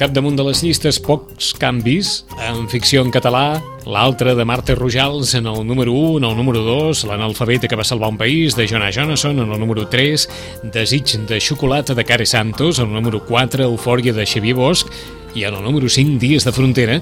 capdamunt de les llistes, pocs canvis. En ficció en català, l'altre de Marta Rojals en el número 1, en el número 2, l'analfabeta que va salvar un país, de Jonah Jonason, en el número 3, Desig de xocolata de Care Santos, en el número 4, Eufòria de Xavier Bosch, i en el número 5, Dies de frontera,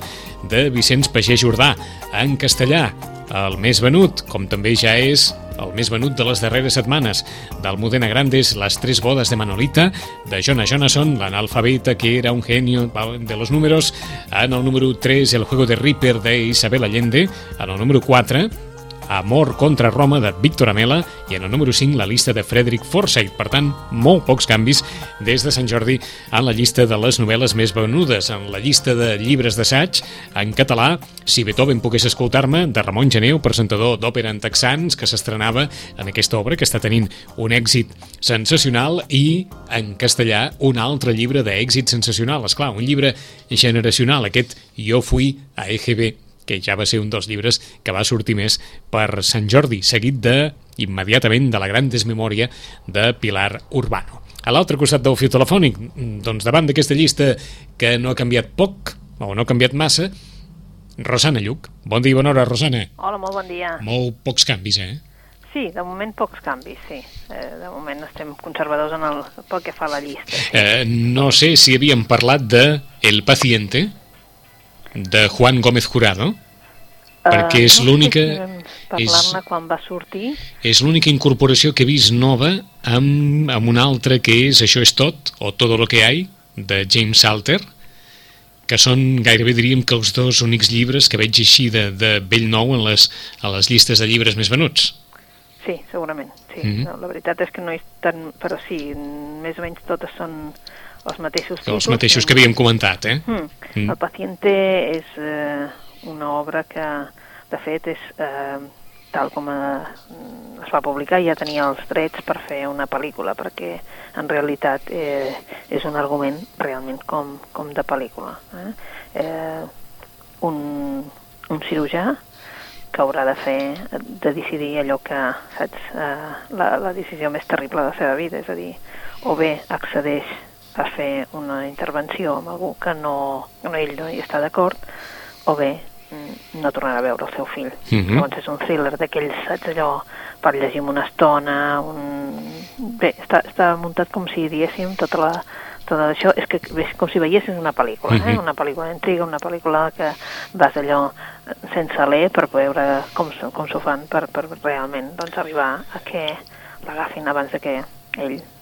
de Vicenç Pagès Jordà. En castellà, el més venut, com també ja és el més venut de les darreres setmanes. D'Almudena Grandes, Las tres bodas de Manolita, de Jonah Jonason, l'analfabeta que era un genio de los números, en el número 3, El juego de Reaper de Isabel Allende, en el número 4, Amor contra Roma de Víctor Amela i en el número 5 la lista de Frederick Forsyth. Per tant, molt pocs canvis des de Sant Jordi en la llista de les novel·les més venudes. En la llista de llibres d'assaig, en català, Si Beethoven pogués escoltar-me, de Ramon Geneu, presentador d'òpera en texans, que s'estrenava en aquesta obra, que està tenint un èxit sensacional, i en castellà un altre llibre d'èxit sensacional. És clar, un llibre generacional, aquest Jo fui a EGB, que ja va ser un dels llibres que va sortir més per Sant Jordi, seguit de, immediatament, de la gran desmemòria de Pilar Urbano. A l'altre costat del fiu telefònic, doncs davant d'aquesta llista que no ha canviat poc, o no ha canviat massa, Rosana Lluc. Bon dia i bona hora, Rosana. Hola, molt bon dia. Molt pocs canvis, eh? Sí, de moment pocs canvis, sí. Eh, de moment estem conservadors en el, pel que fa a la llista. Sí. Eh, no sé si havíem parlat de El paciente, de Juan Gómez Jurado, perquè és l'única... No sé si parlar-ne quan va sortir. És l'única incorporació que he vist nova amb, amb una altra que és Això és tot, o Todo lo que hay, de James Salter, que són gairebé diríem que els dos únics llibres que veig així de, de vell nou en les, a les llistes de llibres més venuts. Sí, segurament, sí. Mhm. no, la veritat és que no és tan... Però sí, més o menys totes són els mateixos Els títols. mateixos que havíem comentat, eh? Mm. Mm. El paciente és eh, una obra que, de fet, és eh, tal com eh, es va publicar, ja tenia els drets per fer una pel·lícula, perquè en realitat eh, és un argument realment com, com de pel·lícula. Eh? Eh, un, un cirurgià que haurà de fer, de decidir allò que, saps, eh, la, la decisió més terrible de la seva vida, és a dir, o bé accedeix a fer una intervenció amb algú que no, no ell no hi està d'acord, o bé mm, no tornarà a veure el seu fill. Mhm. Llavors és un thriller d'aquells, saps, allò, per llegir una estona, un... bé, està, està muntat com si diéssim tota la, tot això, és que és com si veiessis una pel·lícula, eh? Mhm. una pel·lícula d'intriga, una pel·lícula que vas allò eh, sense ler per veure com, com s'ho fan per, per realment doncs, arribar a que l'agafin abans de que ell mm,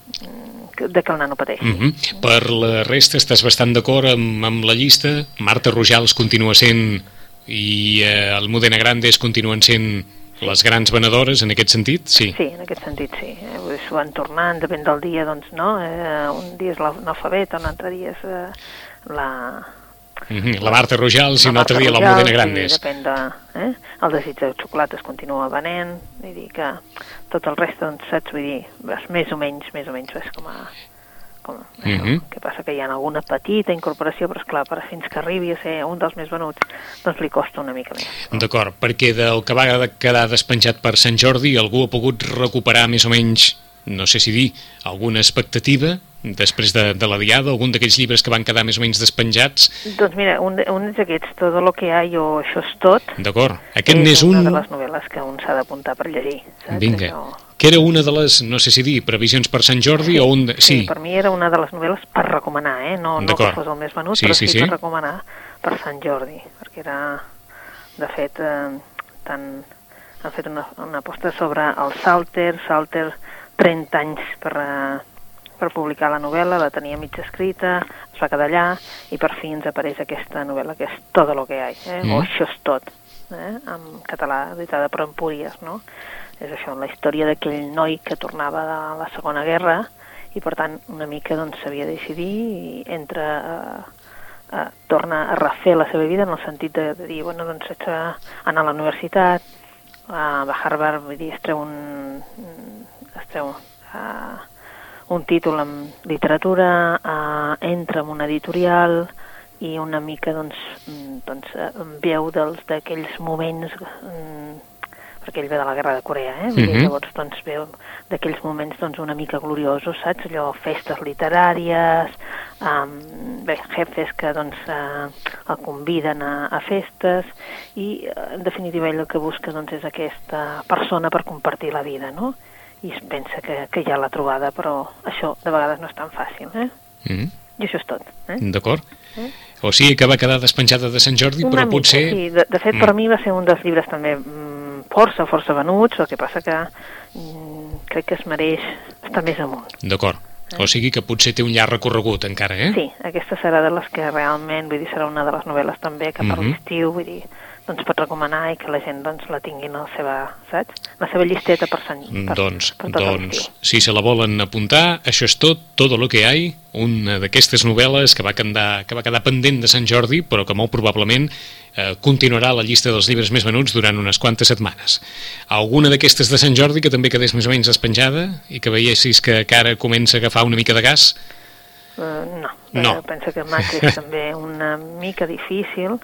de que el nano pateixi. Mm -hmm. Per la resta estàs bastant d'acord amb, amb la llista? Marta Rojals continua sent i eh, Almudena Grandes continuen sent les grans venedores en aquest sentit? Sí. Sí, en aquest sentit sí. Eh, S'ho van tornant, depèn del dia, doncs no. Eh, un dia és l'alfabet, un altre dia és eh, la... Mm -hmm. La Marta Rojals i un la altre Marta dia Rojals, l'Almudena sí, Grandes. depèn de... Eh? El desig de xocolata es continua venent, vull dir que tot el reste, doncs, saps? Vull dir, és més o menys, més o menys, és com a... Com, això. Mhm. que passa que hi ha alguna petita incorporació, però esclar, per fins que arribi a ser un dels més venuts, doncs li costa una mica més. D'acord, perquè del que va quedar despenjat per Sant Jordi algú ha pogut recuperar més o menys, no sé si dir, alguna expectativa després de, de la diada, algun d'aquells llibres que van quedar més o menys despenjats? Doncs mira, un, un d'aquests, Todo lo que hay o Això és tot, D'acord, aquest n'és una un... de les novel·les que un s'ha d'apuntar per llegir. Saps? Vinga, Allò- que era una de les, no sé si dir, previsions per Sant Jordi o un... De... Sí, Sí, per mi era una de les novel·les per recomanar, eh? No, no que fos el més venut, Sí, però sí, sí, sí. per recomanar per Sant Jordi, perquè era, de fet, eh, tan, han fet una, una aposta sobre el Salter, Salter 30 anys per, eh, per publicar la novel·la, la tenia mitja escrita, es va quedar allà, i per fi ens apareix aquesta novel·la que és Todo lo que hay, eh? Mm. o Això és tot, eh? en català, editada per Empúries, no? És això, la història d'aquell noi que tornava de la Segona Guerra i per tant una mica doncs s'havia de decidir i entra a, a, torna a refer la seva vida en el sentit de, de dir, bueno, doncs haig d'anar a la universitat, a, a Harvard, vull dir, es treu un, es treu uh, un títol en literatura, uh, entra en una editorial i una mica doncs, mm, doncs uh, veu d'aquells moments um, perquè ell ve de la guerra de Corea, eh? Uh -huh. llavors doncs veu d'aquells moments doncs una mica gloriosos, saps? Allò, festes literàries, um, bé, jefes que doncs uh, el conviden a, a festes i en definitiva ell el que busca doncs és aquesta persona per compartir la vida, no? I es pensa que, que ja l'ha trobada, però això de vegades no és tan fàcil, eh? Uh -huh. I això és tot. Eh? D'acord. Eh? O sigui que va quedar despenjada de Sant Jordi, Una però mica, potser... Sí, de, de fet mm. per mi va ser un dels llibres també mm, força, força venuts, el que passa que mm, crec que es mereix estar més amunt. D'acord. O sigui que potser té un llarg recorregut encara, eh? Sí, aquesta serà de les que realment, vull dir, serà una de les novel·les també que per mm -hmm. l'estiu, vull dir, doncs pot recomanar i que la gent doncs, la tinguin a la seva, saps? La seva llisteta per Sant per, Doncs, per doncs si se la volen apuntar, això és tot, todo lo que hay, una d'aquestes novel·les que va, quedar, que va quedar pendent de Sant Jordi, però que molt probablement eh, continuarà la llista dels llibres més venuts durant unes quantes setmanes. Alguna d'aquestes de Sant Jordi que també quedés més o menys despenjada i que veiessis que, que ara comença a agafar una mica de gas? Uh, no, no. Penso que Maig és també una mica difícil,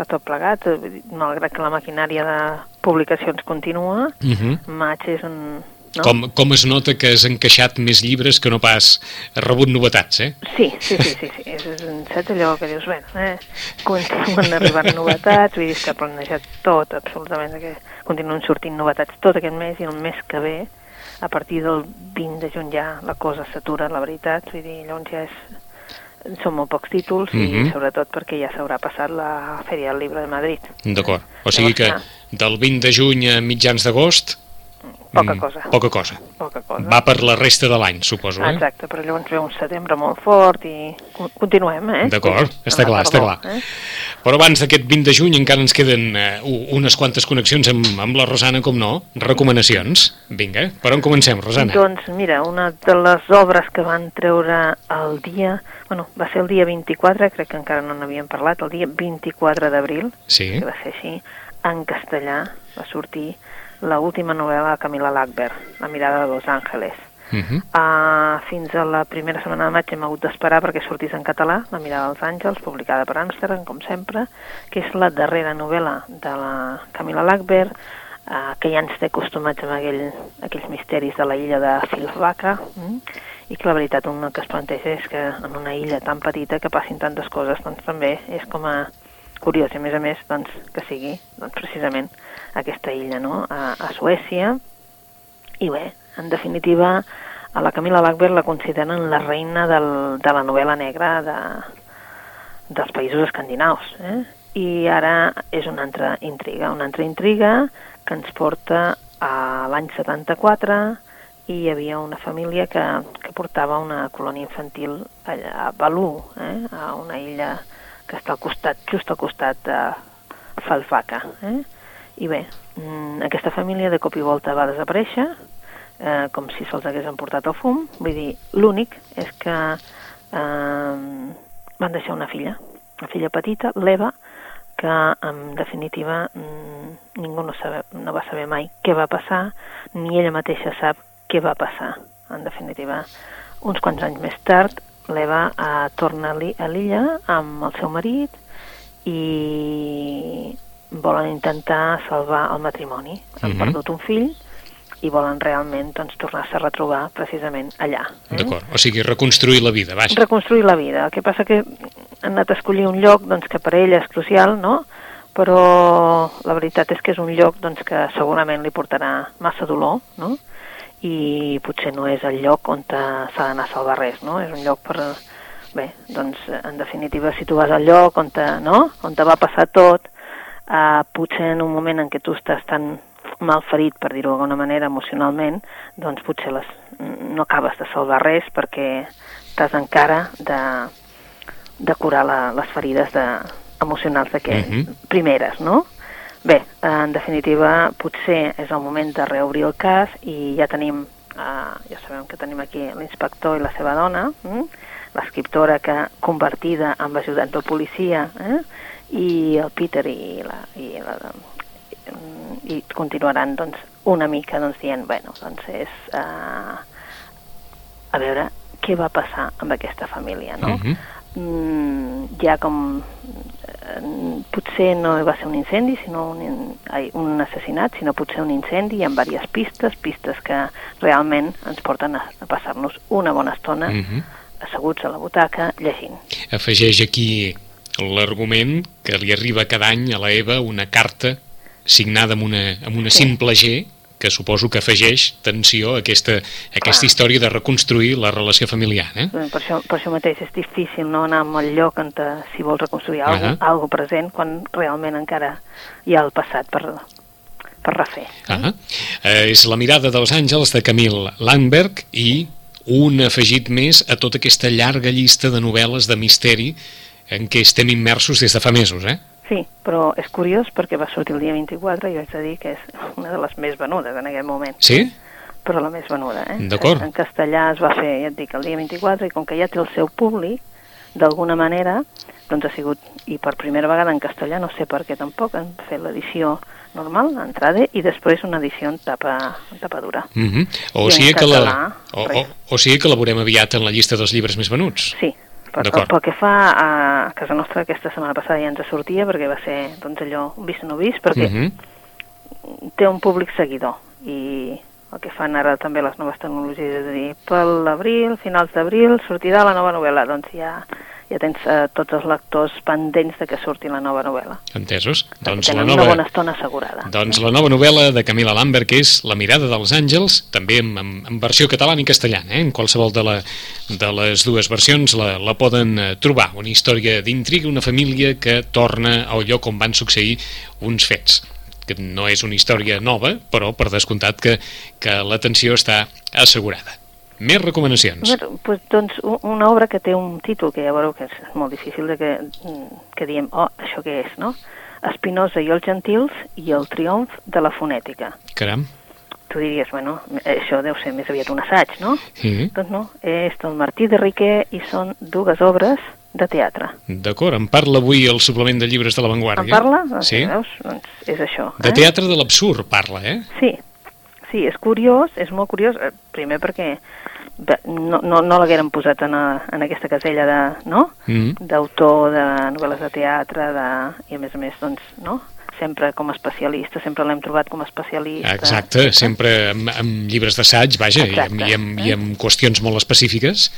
a tot plegat, malgrat que la maquinària de publicacions continua, uh Mhm. -huh. maig és un... No? Com, com es nota que has encaixat més llibres que no pas has rebut novetats, eh? Sí, sí, sí, sí, sí. És, és, saps allò que dius, bé, eh? continuen arribant novetats, vull dir que ha planejat tot, absolutament, que continuen sortint novetats tot aquest mes i el mes que ve, a partir del 20 de juny ja la cosa s'atura, la veritat, vull dir, llavors ja és són molt pocs títols mm -hmm. i Mhm. sobretot perquè ja s'haurà passat la Fèria del Llibre de Madrid. D'acord. O sigui que del 20 de juny a mitjans d'agost... Poca mm, cosa. Poca cosa. Poca cosa. Va per la resta de l'any, suposo, eh? Exacte, però llavors ve un setembre molt fort i co- continuem, eh? D'acord, Sí, està clar, està clar. Eh? Però abans d'aquest 20 de juny encara ens queden eh, u- unes quantes connexions amb, amb la Rosana, com no, recomanacions. Vinga, per on comencem, Rosana? Doncs mira, una de les obres que van treure el dia, bueno, va ser el dia 24, crec que encara no n'havíem parlat, el dia 24 d'abril, Sí, que va ser així, en castellà va sortir la última novel·la de Camila Lackberg, La mirada de Los Ángeles. uh -huh. Uh, fins a la primera setmana de maig hem hagut d'esperar perquè sortís en català, La mirada dels àngels, publicada per Amsterdam, com sempre, que és la darrera novel·la de la Camila Lackberg, uh, que ja ens té acostumats amb aquell, aquells misteris de la illa de Filvaca, mm? i que la veritat una que es planteja és que en una illa tan petita que passin tantes coses, doncs també és com a curiós, i a més a més doncs, que sigui doncs, precisament aquesta illa no? a, a Suècia, i bé, en definitiva, a la Camila Lackberg la consideren la reina del, de la novel·la negra de, dels països escandinaus. Eh? I ara és una altra intriga, una altra intriga que ens porta a l'any 74 i hi havia una família que, que portava una colònia infantil allà a Balú, eh? a una illa que està al costat, just al costat de Falfaca. Eh? I bé, mm, aquesta família de cop i volta va desaparèixer, eh, com si se'ls hagués emportat el fum. Vull dir, l'únic és que eh, van deixar una filla, una filla petita, l'Eva, que en definitiva mm, ningú no, sabe, no va saber mai què va passar, ni ella mateixa sap què va passar. En definitiva, uns quants anys més tard, l'Eva eh, torna a l'i- a l'illa amb el seu marit i volen intentar salvar el matrimoni. Han Mhm. perdut un fill i volen realment doncs, tornar-se a retrobar precisament allà. eh? D'acord, o sigui, reconstruir la vida, vaja. reconstruir la vida. El que passa que han anat a escollir un lloc doncs, que per ella és crucial, no? però la veritat és que és un lloc doncs, que segurament li portarà massa dolor, no? i potser no és el lloc on s'ha d'anar a salvar res, no? És un lloc per... Bé, doncs, en definitiva, si tu vas al lloc on te, no? on te va passar tot, eh, potser en un moment en què tu estàs tan mal ferit, per dir-ho d'alguna manera, emocionalment, doncs potser les, no acabes de salvar res perquè t'has encara de, de curar la, les ferides de, emocionals d'aquelles Mhm. primeres, no? Bé, en definitiva, potser és el moment de reobrir el cas i ja tenim uh, ja sabem que tenim aquí l'inspector i la seva dona, mm? l'escriptora que convertida amb ajudant de policia, eh? I el Peter i la, i la, i continuaran doncs, una mica doncs, dient, bueno, doncs és uh, a veure què va passar amb aquesta família, no? Uh -huh. mm, ja com potser no va ser un incendi, sinó un, ai, un assassinat, sinó potser un incendi amb diverses pistes, pistes que realment ens porten a, a passar-nos una bona estona uh -huh. asseguts a la butaca llegint. Afegeix aquí l'argument que li arriba cada any a la Eva una carta signada amb una, amb una sí. simple G que suposo que afegeix tensió a aquesta, a aquesta història de reconstruir la relació familiar. Eh? Per, això, per això mateix és difícil no anar a el lloc on te, si vols reconstruir uh -huh. algo, present quan realment encara hi ha el passat per, per refer. Uh -huh. eh, és la mirada dels àngels de Camille Landberg i un afegit més a tota aquesta llarga llista de novel·les de misteri en què estem immersos des de fa mesos, eh? Sí, però és curiós perquè va sortir el dia 24 i vaig dir que és una de les més venudes en aquest moment. Sí? Però la més venuda, eh? D'acord. En castellà es va fer, ja et dic, el dia 24 i com que ja té el seu públic, d'alguna manera, doncs ha sigut, i per primera vegada en castellà, no sé per què tampoc, han fet l'edició normal, entrada, i després una edició en tapa, en tapa dura. Mm -hmm. o, sigui que català, la, o, o, o sigui que la veurem aviat en la llista dels llibres més venuts. Sí, per, pel que fa a casa nostra, aquesta setmana passada ja ens sortia, perquè va ser doncs, allò vist o no vist, perquè uh mhm. -huh. té un públic seguidor, i el que fan ara també les noves tecnologies, és a dir, per l'abril, finals d'abril, sortirà la nova novel·la, doncs ja ja tens eh, tots els lectors pendents de que surti la nova novel·la. Entesos. Doncs la nova, una bona estona assegurada. Doncs la nova novel·la de Camila Lambert, que és La mirada dels àngels, també en, en, en versió catalana i castellana, eh? en qualsevol de, la, de les dues versions la, la poden eh, trobar. Una història d'intriga, una família que torna al lloc on van succeir uns fets que no és una història nova, però per descomptat que, que l'atenció està assegurada. Més recomanacions. Bueno, pues, doncs, una obra que té un títol que ja veureu que és molt difícil de que, que diem, oh, això què és, no? Espinosa i els gentils i el triomf de la fonètica. Caram. Tu diries, bueno, això deu ser més aviat un assaig, no? Sí. Doncs no, és del Martí de Riquer i són dues obres de teatre. D'acord, en parla avui el suplement de llibres de l'avantguàrdia. En parla? Doncs, sí. Veus? Doncs és això. De eh? teatre de l'absurd parla, eh? Sí, sí, és curiós, és molt curiós, eh, primer perquè no, no, no l'hagueren posat en, a, en aquesta casella de, no? Mm. d'autor de novel·les de teatre de, i a més a més doncs, no? sempre com a especialista, sempre l'hem trobat com a especialista. Exacte, eh? sempre amb, amb llibres d'assaig, vaja, Exacte, i, amb, i, amb, eh? i amb qüestions molt específiques.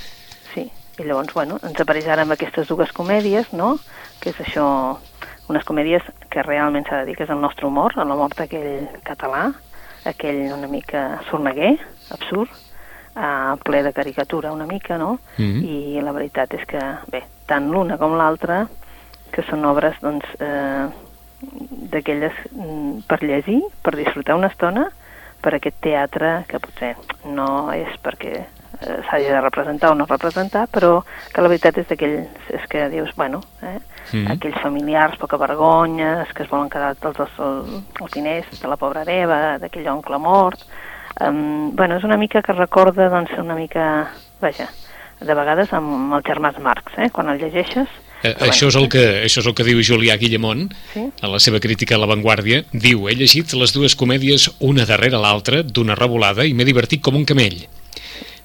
Sí, i llavors, bueno, ens apareix ara amb aquestes dues comèdies, no?, que és això, unes comèdies que realment s'ha de dir que és el nostre humor, el l'humor d'aquell català, aquell una mica sorneguer, absurd, uh, ple de caricatura una mica, no? Mm -hmm. I la veritat és que, bé, tant l'una com l'altra, que són obres, doncs, eh, d'aquelles mm, per llegir, per disfrutar una estona, per aquest teatre que potser no és perquè eh, s'hagi de representar o no representar, però que la veritat és d'aquells, és que dius, bueno, eh, mm -hmm. aquells familiars poca vergonyes, que es volen quedar tots els, els diners de la pobra Eva, d'aquell oncle mort, Um, bueno, és una mica que recorda, doncs, una mica, vaja, de vegades amb els germans Marx, eh? quan el llegeixes... Eh, això, és el que, això és el que diu Julià Guillemont sí? a la seva crítica a l'avantguàrdia. Diu, he llegit les dues comèdies una darrere l'altra, d'una revolada, i m'he divertit com un camell.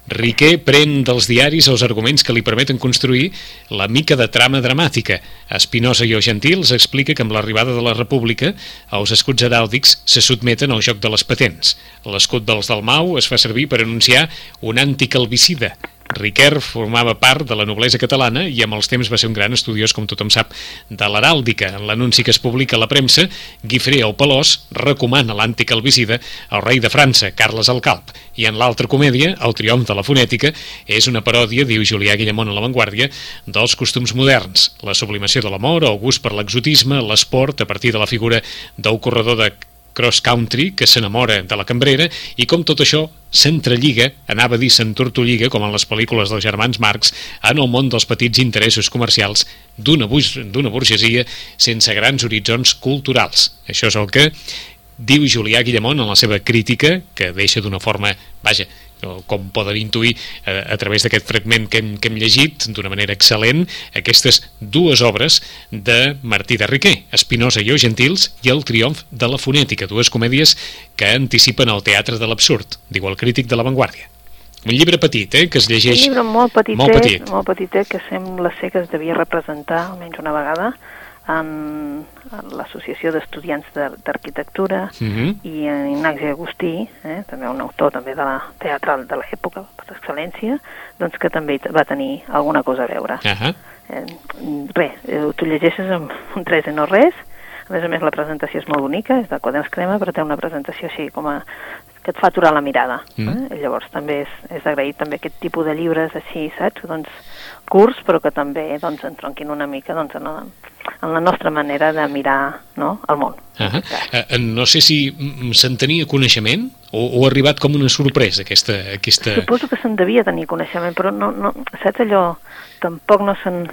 Riquer pren dels diaris els arguments que li permeten construir la mica de trama dramàtica. Espinosa i Gentils explica que amb l'arribada de la República els escuts heràldics se sotmeten al joc de les patents. L'escut dels Dalmau es fa servir per anunciar un anticalvicida Riquer formava part de la noblesa catalana i amb els temps va ser un gran estudiós, com tothom sap, de l'heràldica. En l'anunci que es publica a la premsa, Guifré el Pelós recomana l'anticalvicida al rei de França, Carles el Calp. I en l'altra comèdia, El triomf de la fonètica, és una paròdia, diu Julià Guillemont a l'avantguàrdia, dels costums moderns. La sublimació de l'amor, el gust per l'exotisme, l'esport, a partir de la figura del corredor de cross country que s'enamora de la cambrera i com tot això s'entrelliga, anava a dir s'entortolliga, com en les pel·lícules dels germans Marx, en el món dels petits interessos comercials d'una burgesia sense grans horitzons culturals. Això és el que diu Julià Guillemont en la seva crítica, que deixa d'una forma, vaja, com poden intuir a, a través d'aquest fragment que hem, que hem llegit d'una manera excel·lent, aquestes dues obres de Martí de Riquer, Espinosa i Gentils i El triomf de la fonètica, dues comèdies que anticipen el teatre de l'absurd, diu el crític de La Vanguardia. Un llibre petit, eh, que es llegeix... Un llibre molt petitet, molt petit, molt petitet que sembla ser que es devia representar almenys una vegada en, l'Associació d'Estudiants d'Arquitectura uh -huh. i en Ignasi Agustí, eh, també un autor també de la teatral de l'època, per excel·lència, doncs que també va tenir alguna cosa a veure. Uh -huh. eh, res, eh, tu llegeixes amb un 3 i no res, a més a més la presentació és molt bonica, és de quaderns crema, però té una presentació així com a que et fa aturar la mirada. Mm. Eh? I llavors també és, és agraït també aquest tipus de llibres així, saps? Doncs curts, però que també doncs, entronquin una mica doncs, en, la, en la nostra manera de mirar no, el món. Uh -huh. uh, no sé si se'n tenia coneixement o, o ha arribat com una sorpresa aquesta... aquesta... Suposo que se'n devia tenir coneixement, però no, no, saps allò, tampoc no se'n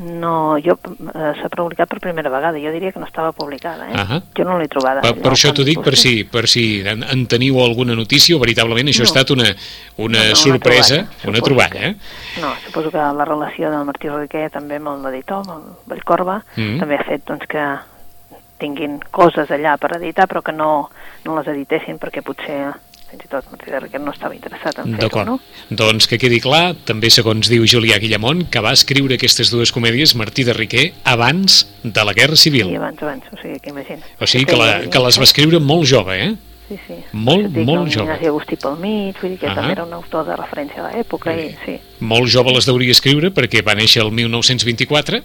no, jo eh, s'ha publicat per primera vegada, jo diria que no estava publicada, eh? Uh -huh. Jo no l'he trobada. Per, per això t'ho dic, per si, per si en, en teniu alguna notícia o veritablement això no. ha estat una, una no, no, sorpresa, una troballa, una troballa eh? No, suposo que la relació del Martí Riquer també amb l'editor, amb el Vallcorba, mm -hmm. també ha fet doncs, que tinguin coses allà per editar, però que no, no les editessin perquè potser fins i tot de Riquet no estava interessat en fer-ho, no? Doncs que quedi clar, també segons diu Julià Guillamont, que va escriure aquestes dues comèdies Martí de Riquer abans de la Guerra Civil. Sí, abans, abans, o sigui, que imagina. O sigui que, la, que les va escriure molt jove, eh? Sí, sí. Molt, dic, molt jove. Ignasi Agustí pel mig, vull dir que uh -huh. també era un autor de referència a l'època, sí. i sí. Molt jove les deuria escriure perquè va néixer el 1924,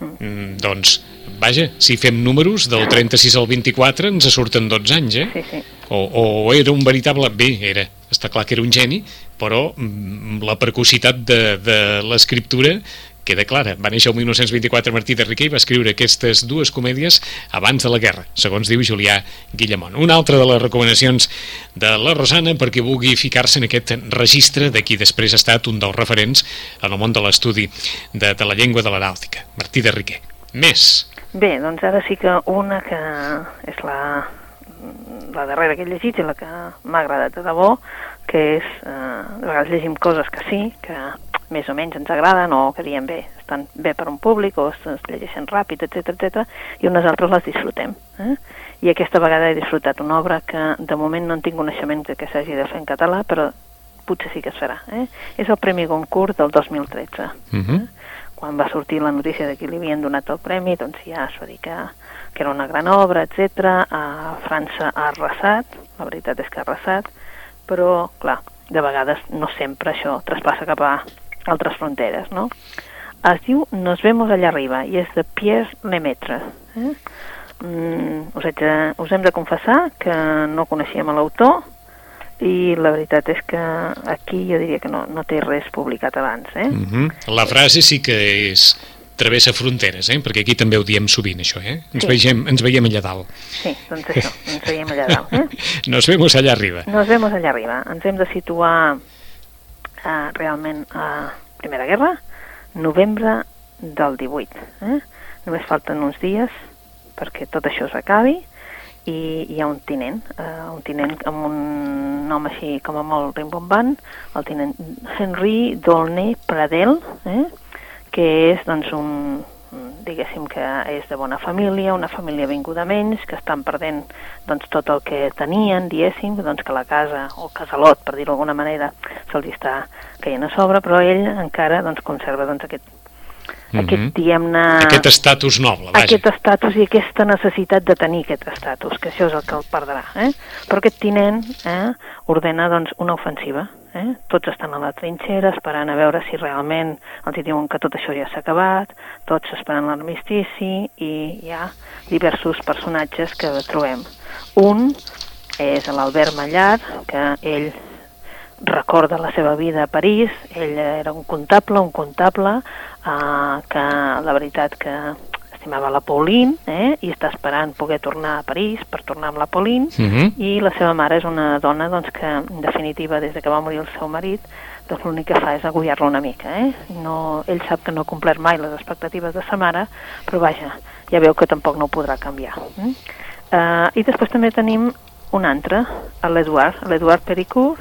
mm. Mm, doncs vaja, si fem números del 36 al 24 ens surten 12 anys, eh? Sí, sí. O, o era un veritable... Bé, era, està clar que era un geni, però mm, la precocitat de, de l'escriptura queda clara. Va néixer el 1924 Martí de Riquer i va escriure aquestes dues comèdies abans de la guerra, segons diu Julià Guillamont. Una altra de les recomanacions de la Rosana perquè vulgui ficar-se en aquest registre de qui després ha estat un dels referents en el món de l'estudi de, de la llengua de l'heràldica, Martí de Riquer. Més. Bé, doncs ara sí que una que és la, la darrera que he llegit i la que m'ha agradat de debò, que és, eh, de vegades llegim coses que sí, que més o menys ens agraden o que diem bé, estan bé per un públic o es, llegeixen ràpid, etc etc i unes altres les disfrutem. Eh? I aquesta vegada he disfrutat una obra que de moment no en tinc coneixement que s'hagi de fer en català, però potser sí que es farà. Eh? És el Premi Goncourt del 2013. Uh -huh. eh? Quan va sortir la notícia de que li havien donat el premi, doncs ja es va dir que, que era una gran obra, etc. A França ha arrasat, la veritat és que ha arrasat, però, clar, de vegades no sempre això traspassa cap a altres fronteres, no? Es diu Nos vemos allà arriba i és de Pierre Lemaitre. Eh? Mm, us, de, us hem de confessar que no coneixíem l'autor, i la veritat és que aquí jo diria que no, no té res publicat abans. Eh? Uh -huh. La frase sí que és travessa fronteres, eh? perquè aquí també ho diem sovint, això, eh? Ens, sí. veiem, ens veiem allà dalt. Sí, doncs això, ens veiem allà dalt. Eh? Nos vemos allà arriba. Nos vemos allà arriba. Ens hem de situar uh, realment a Primera Guerra, novembre del 18. Eh? Només falten uns dies perquè tot això s'acabi i hi ha un tinent, uh, un tinent amb un nom així com a molt rimbombant, el tinent Henry Dolnay Pradel, eh? que és doncs un, diguéssim que és de bona família, una família vinguda menys, que estan perdent doncs, tot el que tenien, diguéssim, doncs que la casa, o casalot, per dir-ho d'alguna manera, se'ls està caient a sobre, però ell encara doncs, conserva doncs, aquest -hmm. aquest, diguem-ne... Aquest estatus noble, vaja. Aquest estatus i aquesta necessitat de tenir aquest estatus, que això és el que el perdrà. Eh? Però aquest tinent eh, ordena doncs, una ofensiva. Eh? Tots estan a la trinxera esperant a veure si realment els diuen que tot això ja s'ha acabat, tots esperant l'armistici i hi ha diversos personatges que trobem. Un és l'Albert Mallar, que ell recorda la seva vida a París, ell era un comptable, un comptable eh, que la veritat que estimava la Pauline eh, i està esperant poder tornar a París per tornar amb la Pauline uh mhm. -huh. i la seva mare és una dona doncs, que en definitiva des de que va morir el seu marit doncs l'únic que fa és agullar-lo una mica eh? no, ell sap que no ha complert mai les expectatives de sa mare però vaja, ja veu que tampoc no ho podrà canviar eh? Uh, i després també tenim un altre, l'Eduard, l'Eduard Pericourt,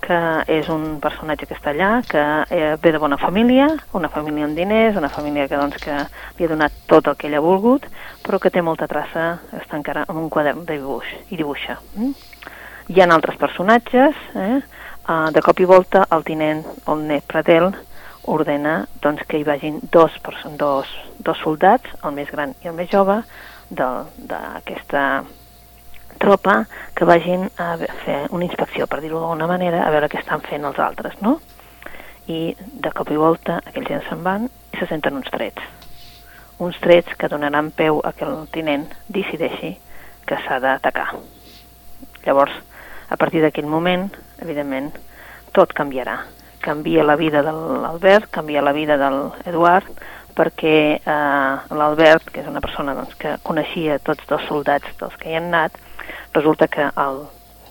que és un personatge allà, que eh, ve de bona família, una família amb diners, una família que, doncs, que li ha donat tot el que ell ha volgut, però que té molta traça, està encara en un quadern de dibuix i dibuixa. Mm? Hi ha altres personatges, eh? Uh, de cop i volta el tinent, el net Pradel, ordena doncs, que hi vagin dos, dos, dos soldats, el més gran i el més jove, d'aquesta tropa que vagin a fer una inspecció, per dir-ho d'alguna manera, a veure què estan fent els altres, no? I de cop i volta aquells gens se'n van i se senten uns trets. Uns trets que donaran peu a que el tinent decideixi que s'ha d'atacar. Llavors, a partir d'aquell moment, evidentment, tot canviarà. Canvia la vida de l'Albert, canvia la vida de l'Eduard, perquè eh, l'Albert, que és una persona doncs, que coneixia tots dos soldats dels que hi han anat, resulta que al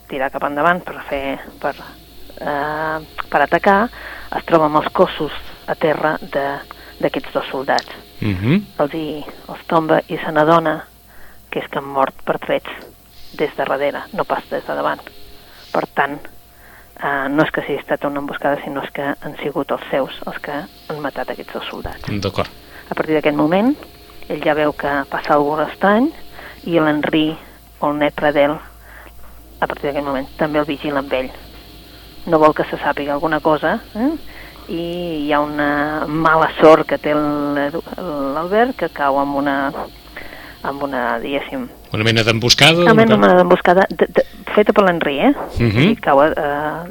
tirar cap endavant per fer per, eh, per atacar es troba amb els cossos a terra d'aquests dos soldats. Mm -hmm. els, hi, els tomba i se n'adona que és que han mort per trets des de darrere, no pas des de davant. Per tant, eh, no és que sigui estat una emboscada, sinó és que han sigut els seus els que han matat aquests dos soldats. D'acord. A partir d'aquest moment, ell ja veu que passa alguna cosa estrany i l'Henri o el net Pradel, a partir d'aquest moment, també el vigila amb ell. No vol que se sàpiga alguna cosa, eh? i hi ha una mala sort que té l'Albert que cau amb una amb una, diguéssim... Una mena d'emboscada? Una mena d'emboscada feta per l'Henri, eh? Uh -huh. I cau eh,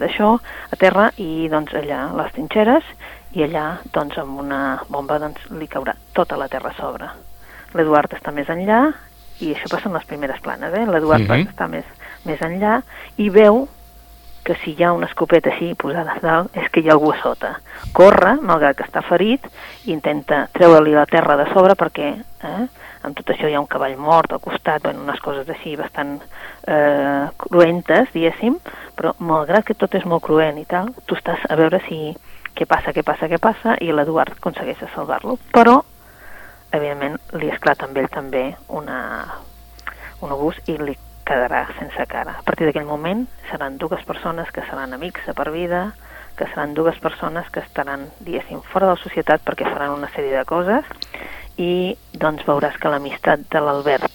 d'això a terra i doncs allà les trinxeres i allà doncs amb una bomba doncs li caurà tota la terra a sobre. L'Eduard està més enllà i això passa en les primeres planes, eh? L'Eduard uh -huh. està més, més enllà i veu que si hi ha una escopeta així posada a dalt és que hi ha algú a sota. Corre, malgrat que està ferit, i intenta treure-li la terra de sobre perquè eh, amb tot això hi ha un cavall mort al costat, bueno, unes coses així bastant eh, cruentes, diguéssim, però malgrat que tot és molt cruent i tal, tu estàs a veure si què passa, què passa, què passa, i l'Eduard aconsegueix salvar-lo. Però evidentment li esclata amb ell també una, un obús i li quedarà sense cara. A partir d'aquell moment seran dues persones que seran amics de per vida, que seran dues persones que estaran, diguéssim, fora de la societat perquè faran una sèrie de coses i doncs veuràs que l'amistat de l'Albert,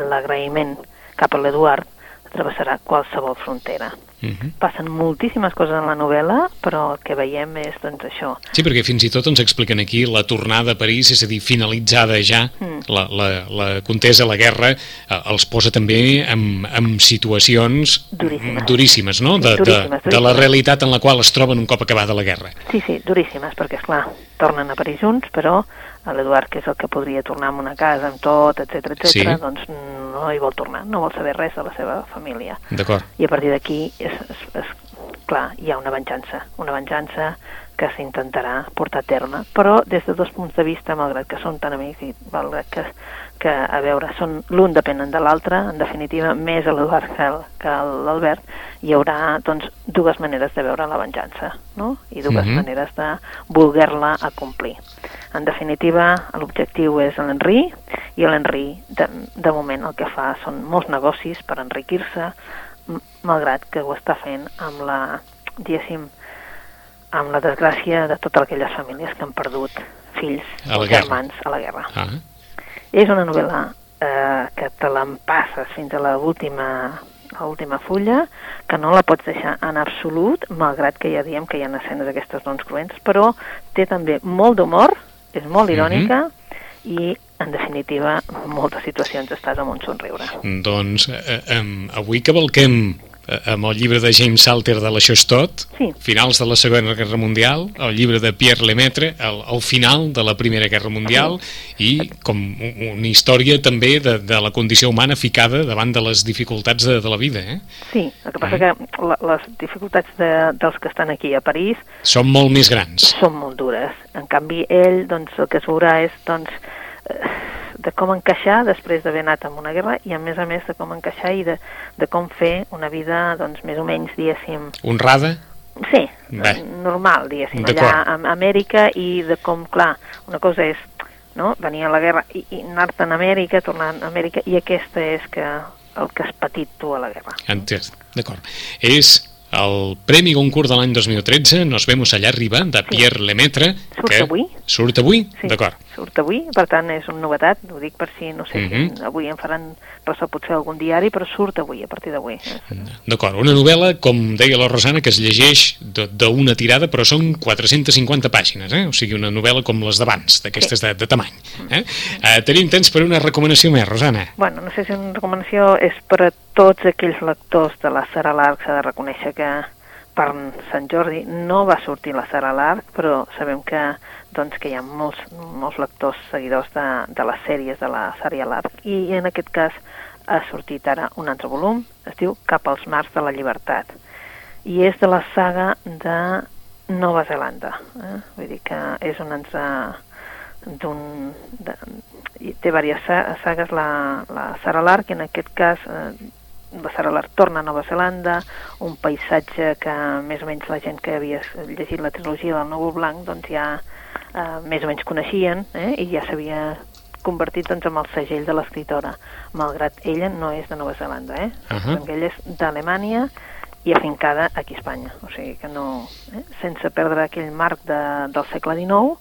l'agraïment cap a l'Eduard, travessarà qualsevol frontera. Uh Mhm. -huh. Passen moltíssimes coses en la novel·la, però el que veiem és doncs, això. Sí, perquè fins i tot ens expliquen aquí la tornada a París, és a dir, finalitzada ja Mm. la, la, la contesa, la guerra, eh, els posa també en, en situacions Duríssimes. duríssimes no? De, de, Duríssimes, de la duríssimes. realitat en la qual es troben un cop acabada la guerra. Sí, sí, duríssimes, perquè, és clar tornen a París junts, però l'Eduard, que és el que podria tornar a una casa amb tot, etc etc, Sí. doncs no hi vol tornar, no vol saber res de la seva família. D'acord. I a partir d'aquí, és, és, és, clar, hi ha una venjança, una venjança que s'intentarà portar a terme, però des de dos punts de vista, malgrat que són tan amics i malgrat que, que a veure, són l'un depenen de l'altre, en definitiva, més a l'Eduard que, l'Albert, hi haurà doncs, dues maneres de veure la venjança, no? i dues Mhm. maneres de voler-la acomplir. En definitiva, l'objectiu és l'Henri, i l'Henri, de, de moment, el que fa són molts negocis per enriquir-se, malgrat que ho està fent amb la, diguéssim, amb la desgràcia de totes aquelles famílies que han perdut fills o germans a la guerra. Ah, És una novel·la eh, que te l'empasses fins a l'última a l'última fulla, que no la pots deixar en absolut, malgrat que ja diem que hi ha escenes d'aquestes doncs cruents, però té també molt d'humor, és molt irònica, i, en definitiva, en moltes situacions estàs amb un somriure. doncs eh, eh, avui cavalquem amb el llibre de James Salter de l'Això és tot, Sí. finals de la Segona Guerra Mundial, el llibre de Pierre Lemaitre, el, el final de la Primera Guerra Mundial, i com un- una història també de, de la condició humana ficada davant de les dificultats de, de la vida. Eh? Sí, el que passa que la, les dificultats de, dels que estan aquí a París Són molt més grans. són molt dures. En canvi, ell, doncs, el que es veurà és, doncs, eh, de com encaixar després d'haver anat en una guerra i, a més a més, de com encaixar i de, de com fer una vida, doncs, més o menys, diguéssim, Honrada? sí, Bé. normal, diguéssim, allà a Amèrica i de com, clar, una cosa és no? venir a la guerra i, i anar-te'n a Amèrica, tornar a Amèrica, i aquesta és que el que has patit tu a la guerra. Entès. D'acord. És el Premi Goncourt de l'any 2013, Nos vemos allà arriba, de Pierre sí. Lemaitre. Surt que avui. Surt avui? Sí, D'acord. surt avui, per tant és una novetat, ho dic per si, no sé, uh Mhm. -huh. si avui en faran ressò potser algun diari, però surt avui, a partir d'avui. D'acord, una novel·la, com deia la Rosana, que es llegeix de- d'una tirada, però són 450 pàgines, eh? o sigui, una novel·la com les d'abans, d'aquestes de, de tamany. Eh? Eh, tenim temps per una recomanació més, Rosana. Bueno, no sé si una recomanació és per a tots aquells lectors de la Sara Lark, s'ha de reconèixer que per Sant Jordi no va sortir la Sara Lark, però sabem que, doncs, que hi ha molts, molts lectors seguidors de, de les sèries de la Sara Lark, i en aquest cas ha sortit ara un altre volum, es diu Cap als mars de la llibertat, i és de la saga de Nova Zelanda. Eh? Vull dir que és ens ha d'un... té diverses sa- sagues la, la Sara Lark, en aquest cas eh, la Sara Lark torna a Nova Zelanda, un paisatge que més o menys la gent que havia llegit la trilogia del Núvol Blanc doncs ja eh, més o menys coneixien eh, i ja s'havia convertit doncs, en el segell de l'escriptora, malgrat ella no és de Nova Zelanda, eh? Uh ella és d'Alemanya i afincada aquí a Espanya, o sigui que no, eh? sense perdre aquell marc de, del segle XIX,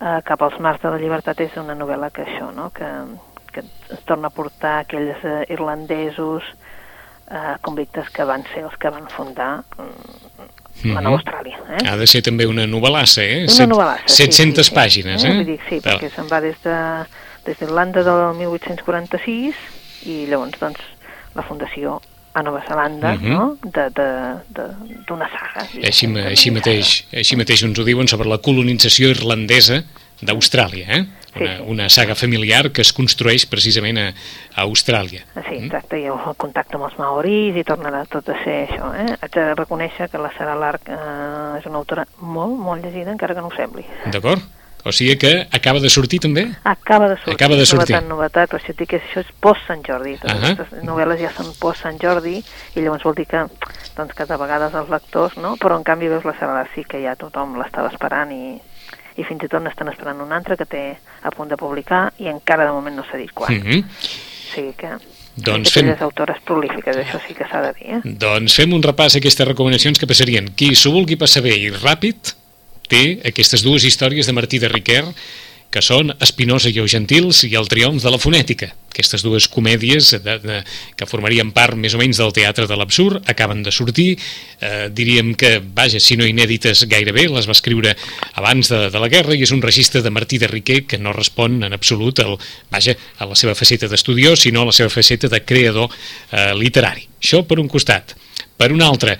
eh, cap als mars de la llibertat és una novel·la que això, no? que, que es torna a portar aquells eh, irlandesos eh, convictes que van ser els que van fundar mm, la Mhm. Nova Austràlia. Eh? Ha de ser també una novel·lassa, eh? Una novel·lassa, sí, 700 sí, sí. pàgines, eh? Vull dir, sí, Val. perquè se'n va des de des d'Irlanda del 1846 i llavors doncs la fundació a Nova Zelanda, Mhm. no?, de- de- de- d'una saga. Així, així, mateix, així mateix ens ho diuen sobre la colonització irlandesa d'Austràlia, eh? Sí, Una, sí. una saga familiar que es construeix precisament a, a Austràlia. Ah, Sí, exacte, i el contacte amb els maoris i tornarà tot a ser això. Eh? Haig de reconèixer que la Sara Lark eh, és una autora molt, molt llegida, encara que no ho sembli. D'acord? O sigui que acaba de sortir també? Acaba de sortir. Acaba de sortir. Novetat, novetat, per això et dic que això és post-Sant Jordi. Totes Ahà. aquestes novel·les ja són post-Sant Jordi i llavors vol dir que, doncs, que de vegades els lectors, no? Però en canvi veus la Sara Lark sí que ja tothom l'estava esperant i, i fins i tot n'estan esperant una altra que té a punt de publicar i encara de moment no s'ha dit quan. Mm -hmm. O sigui que... Doncs fem- autores prolífiques, això sí que s'ha de dir, eh? Doncs fem un repàs a aquestes recomanacions que passarien. Qui s'ho vulgui passar bé i ràpid té aquestes dues històries de Martí de Riquer que són Espinosa i els Gentils i El triomf de la fonètica. Aquestes dues comèdies de, de, que formarien part més o menys del teatre de l'absurd acaben de sortir. Eh, diríem que, vaja, si no inèdites gairebé, les va escriure abans de, de la guerra i és un registre de Martí de Riquer que no respon en absolut al, vaja, a la seva faceta d'estudiós, sinó a la seva faceta de creador eh, literari. Això per un costat. Per una altra,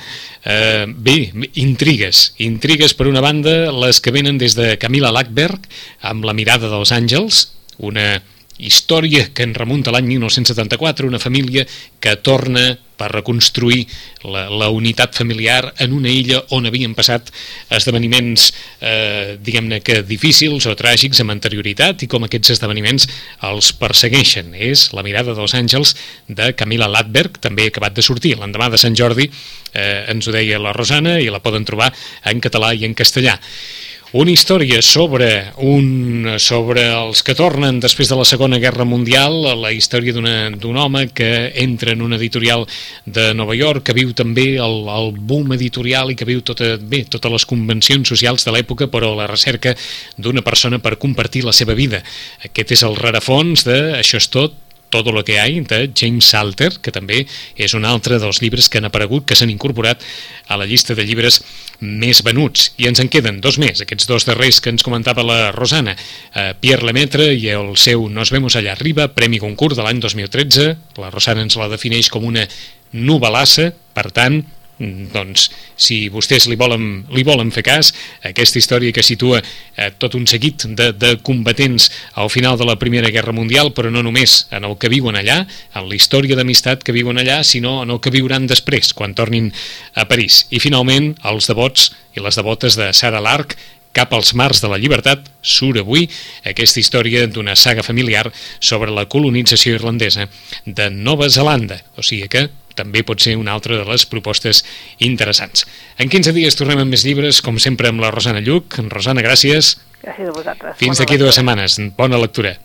eh, bé, intrigues. Intrigues, per una banda, les que venen des de Camila Lackberg, amb La mirada dels àngels, una història que en remunta l'any 1974, una família que torna per reconstruir la, la unitat familiar en una illa on havien passat esdeveniments, eh, diguem-ne que difícils o tràgics amb anterioritat i com aquests esdeveniments els persegueixen. És La mirada dels àngels de Camila Latberg, també acabat de sortir l'endemà de Sant Jordi, eh, ens ho deia la Rosana i la poden trobar en català i en castellà. Una història sobre, un, sobre els que tornen després de la Segona Guerra Mundial, la història d'un home que entra en una editorial de Nova York, que viu també el, el boom editorial i que viu tota, bé, totes les convencions socials de l'època, però a la recerca d'una persona per compartir la seva vida. Aquest és el rarefons de Això és tot, Todo lo que hay, de James Salter, que també és un altre dels llibres que han aparegut, que s'han incorporat a la llista de llibres més venuts. I ens en queden dos més, aquests dos darrers que ens comentava la Rosana, eh, Pierre Lemaitre i el seu Nos vemos allà arriba, Premi Concurs de l'any 2013. La Rosana ens la defineix com una novel·lassa, per tant, doncs, si vostès li volen, li volen fer cas, aquesta història que situa eh, tot un seguit de, de combatents al final de la Primera Guerra Mundial, però no només en el que viuen allà, en la història d'amistat que viuen allà, sinó en el que viuran després, quan tornin a París. I finalment, els devots i les devotes de Sara Lark, cap als mars de la llibertat, surt avui aquesta història d'una saga familiar sobre la colonització irlandesa de Nova Zelanda. O sigui que també pot ser una altra de les propostes interessants. En 15 dies tornem amb més llibres, com sempre amb la Rosana Lluc. Rosana, gràcies. Gràcies a vosaltres. Fins d'aquí dues setmanes. Bona lectura.